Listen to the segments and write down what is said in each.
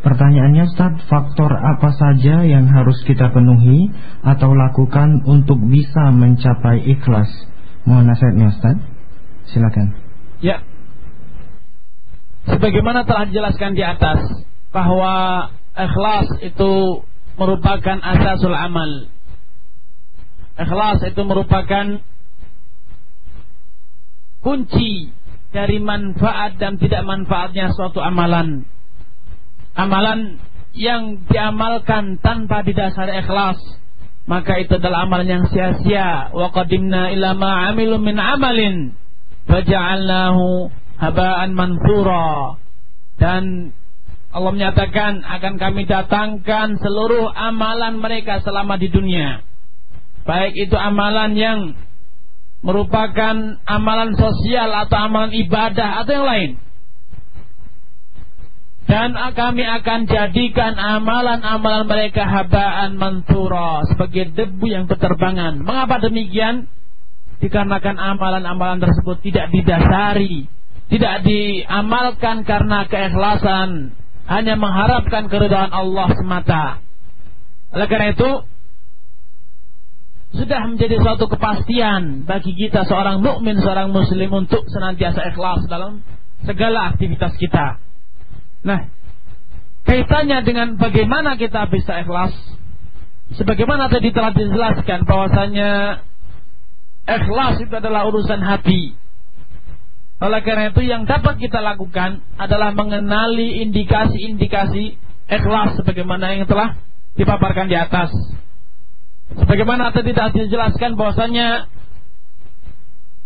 Pertanyaannya Ustaz, faktor apa saja yang harus kita penuhi atau lakukan untuk bisa mencapai ikhlas? Mohon nasihatnya Ustaz. Silakan. Ya. Sebagaimana telah dijelaskan di atas bahwa ikhlas itu merupakan asasul amal. Ikhlas itu merupakan kunci dari manfaat dan tidak manfaatnya suatu amalan amalan yang diamalkan tanpa didasari ikhlas maka itu adalah amalan yang sia-sia. Wa qadimna ila ma amilu min amalin faja'alnahu haba'an mansura. Dan Allah menyatakan akan kami datangkan seluruh amalan mereka selama di dunia. Baik itu amalan yang merupakan amalan sosial atau amalan ibadah atau yang lain dan kami akan jadikan amalan-amalan mereka habaan mantura sebagai debu yang berterbangan. Mengapa demikian? Dikarenakan amalan-amalan tersebut tidak didasari, tidak diamalkan karena keikhlasan, hanya mengharapkan keridhaan Allah semata. Oleh karena itu, sudah menjadi suatu kepastian bagi kita seorang mukmin, seorang muslim untuk senantiasa ikhlas dalam segala aktivitas kita. Nah, kaitannya dengan bagaimana kita bisa ikhlas? Sebagaimana tadi telah dijelaskan bahwasanya ikhlas itu adalah urusan hati. Oleh karena itu yang dapat kita lakukan adalah mengenali indikasi-indikasi ikhlas sebagaimana yang telah dipaparkan di atas. Sebagaimana tadi telah dijelaskan bahwasanya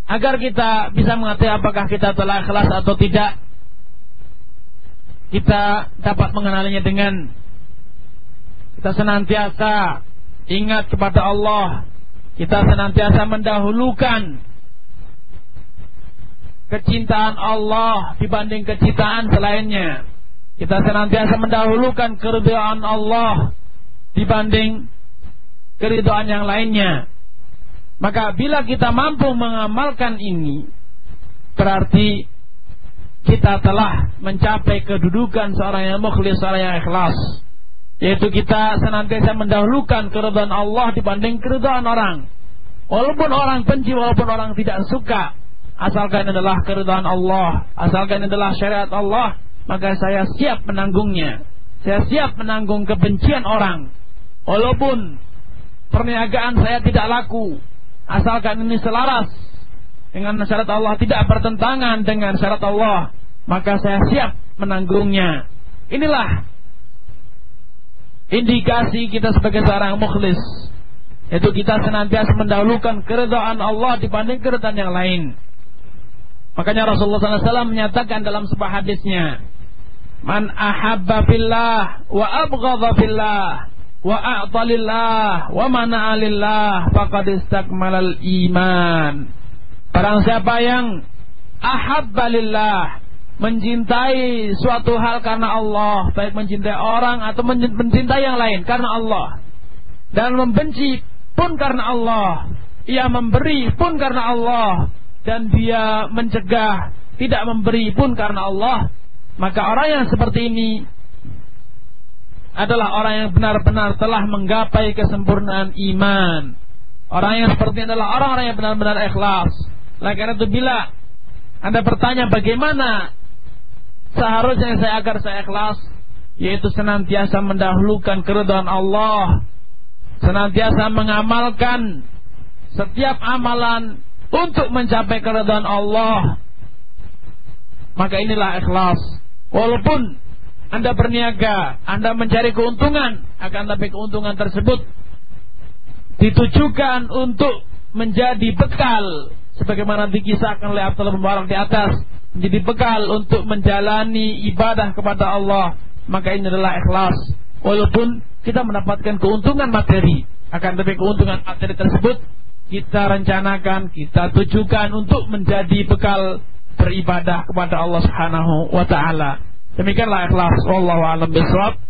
agar kita bisa mengetahui apakah kita telah ikhlas atau tidak kita dapat mengenalinya dengan kita senantiasa ingat kepada Allah, kita senantiasa mendahulukan kecintaan Allah dibanding kecintaan selainnya. Kita senantiasa mendahulukan keridhaan Allah dibanding keridhaan yang lainnya. Maka bila kita mampu mengamalkan ini, berarti kita telah mencapai kedudukan seorang yang mukhlis, seorang yang ikhlas. Yaitu kita senantiasa mendahulukan keridhaan Allah dibanding keridhaan orang. Walaupun orang benci, walaupun orang tidak suka, asalkan adalah keridhaan Allah, asalkan adalah syariat Allah, maka saya siap menanggungnya. Saya siap menanggung kebencian orang. Walaupun perniagaan saya tidak laku, asalkan ini selaras dengan syarat Allah tidak bertentangan dengan syarat Allah, maka saya siap menanggungnya. Inilah indikasi kita sebagai seorang mukhlis. Yaitu kita senantiasa mendahulukan keridhaan Allah dibanding keridhaan yang lain. Makanya Rasulullah SAW menyatakan dalam sebuah hadisnya, Man ahabba fillah wa abghadha fillah wa a'talillah wa mana'alillah faqad istakmalal iman. Barang siapa yang ahabbalillah mencintai suatu hal karena Allah, baik mencintai orang atau mencintai yang lain karena Allah dan membenci pun karena Allah, ia memberi pun karena Allah dan dia mencegah tidak memberi pun karena Allah, maka orang yang seperti ini adalah orang yang benar-benar telah menggapai kesempurnaan iman. Orang yang seperti ini adalah orang-orang yang benar-benar ikhlas. Nah karena itu bila Anda bertanya bagaimana seharusnya saya agar saya ikhlas yaitu senantiasa mendahulukan keridhaan Allah senantiasa mengamalkan setiap amalan untuk mencapai keridhaan Allah. Maka inilah ikhlas. Walaupun anda berniaga, Anda mencari keuntungan, akan tapi keuntungan tersebut ditujukan untuk menjadi bekal. Sebagaimana dikisahkan oleh Abdullah bin Mubarak di atas menjadi bekal untuk menjalani ibadah kepada Allah. Maka ini adalah ikhlas. Walaupun kita mendapatkan keuntungan materi. Akan tapi keuntungan materi tersebut kita rencanakan kita tujukan untuk menjadi bekal beribadah kepada Allah Subhanahu wa taala. Demikianlah ikhlas. Wallahu alam bisawab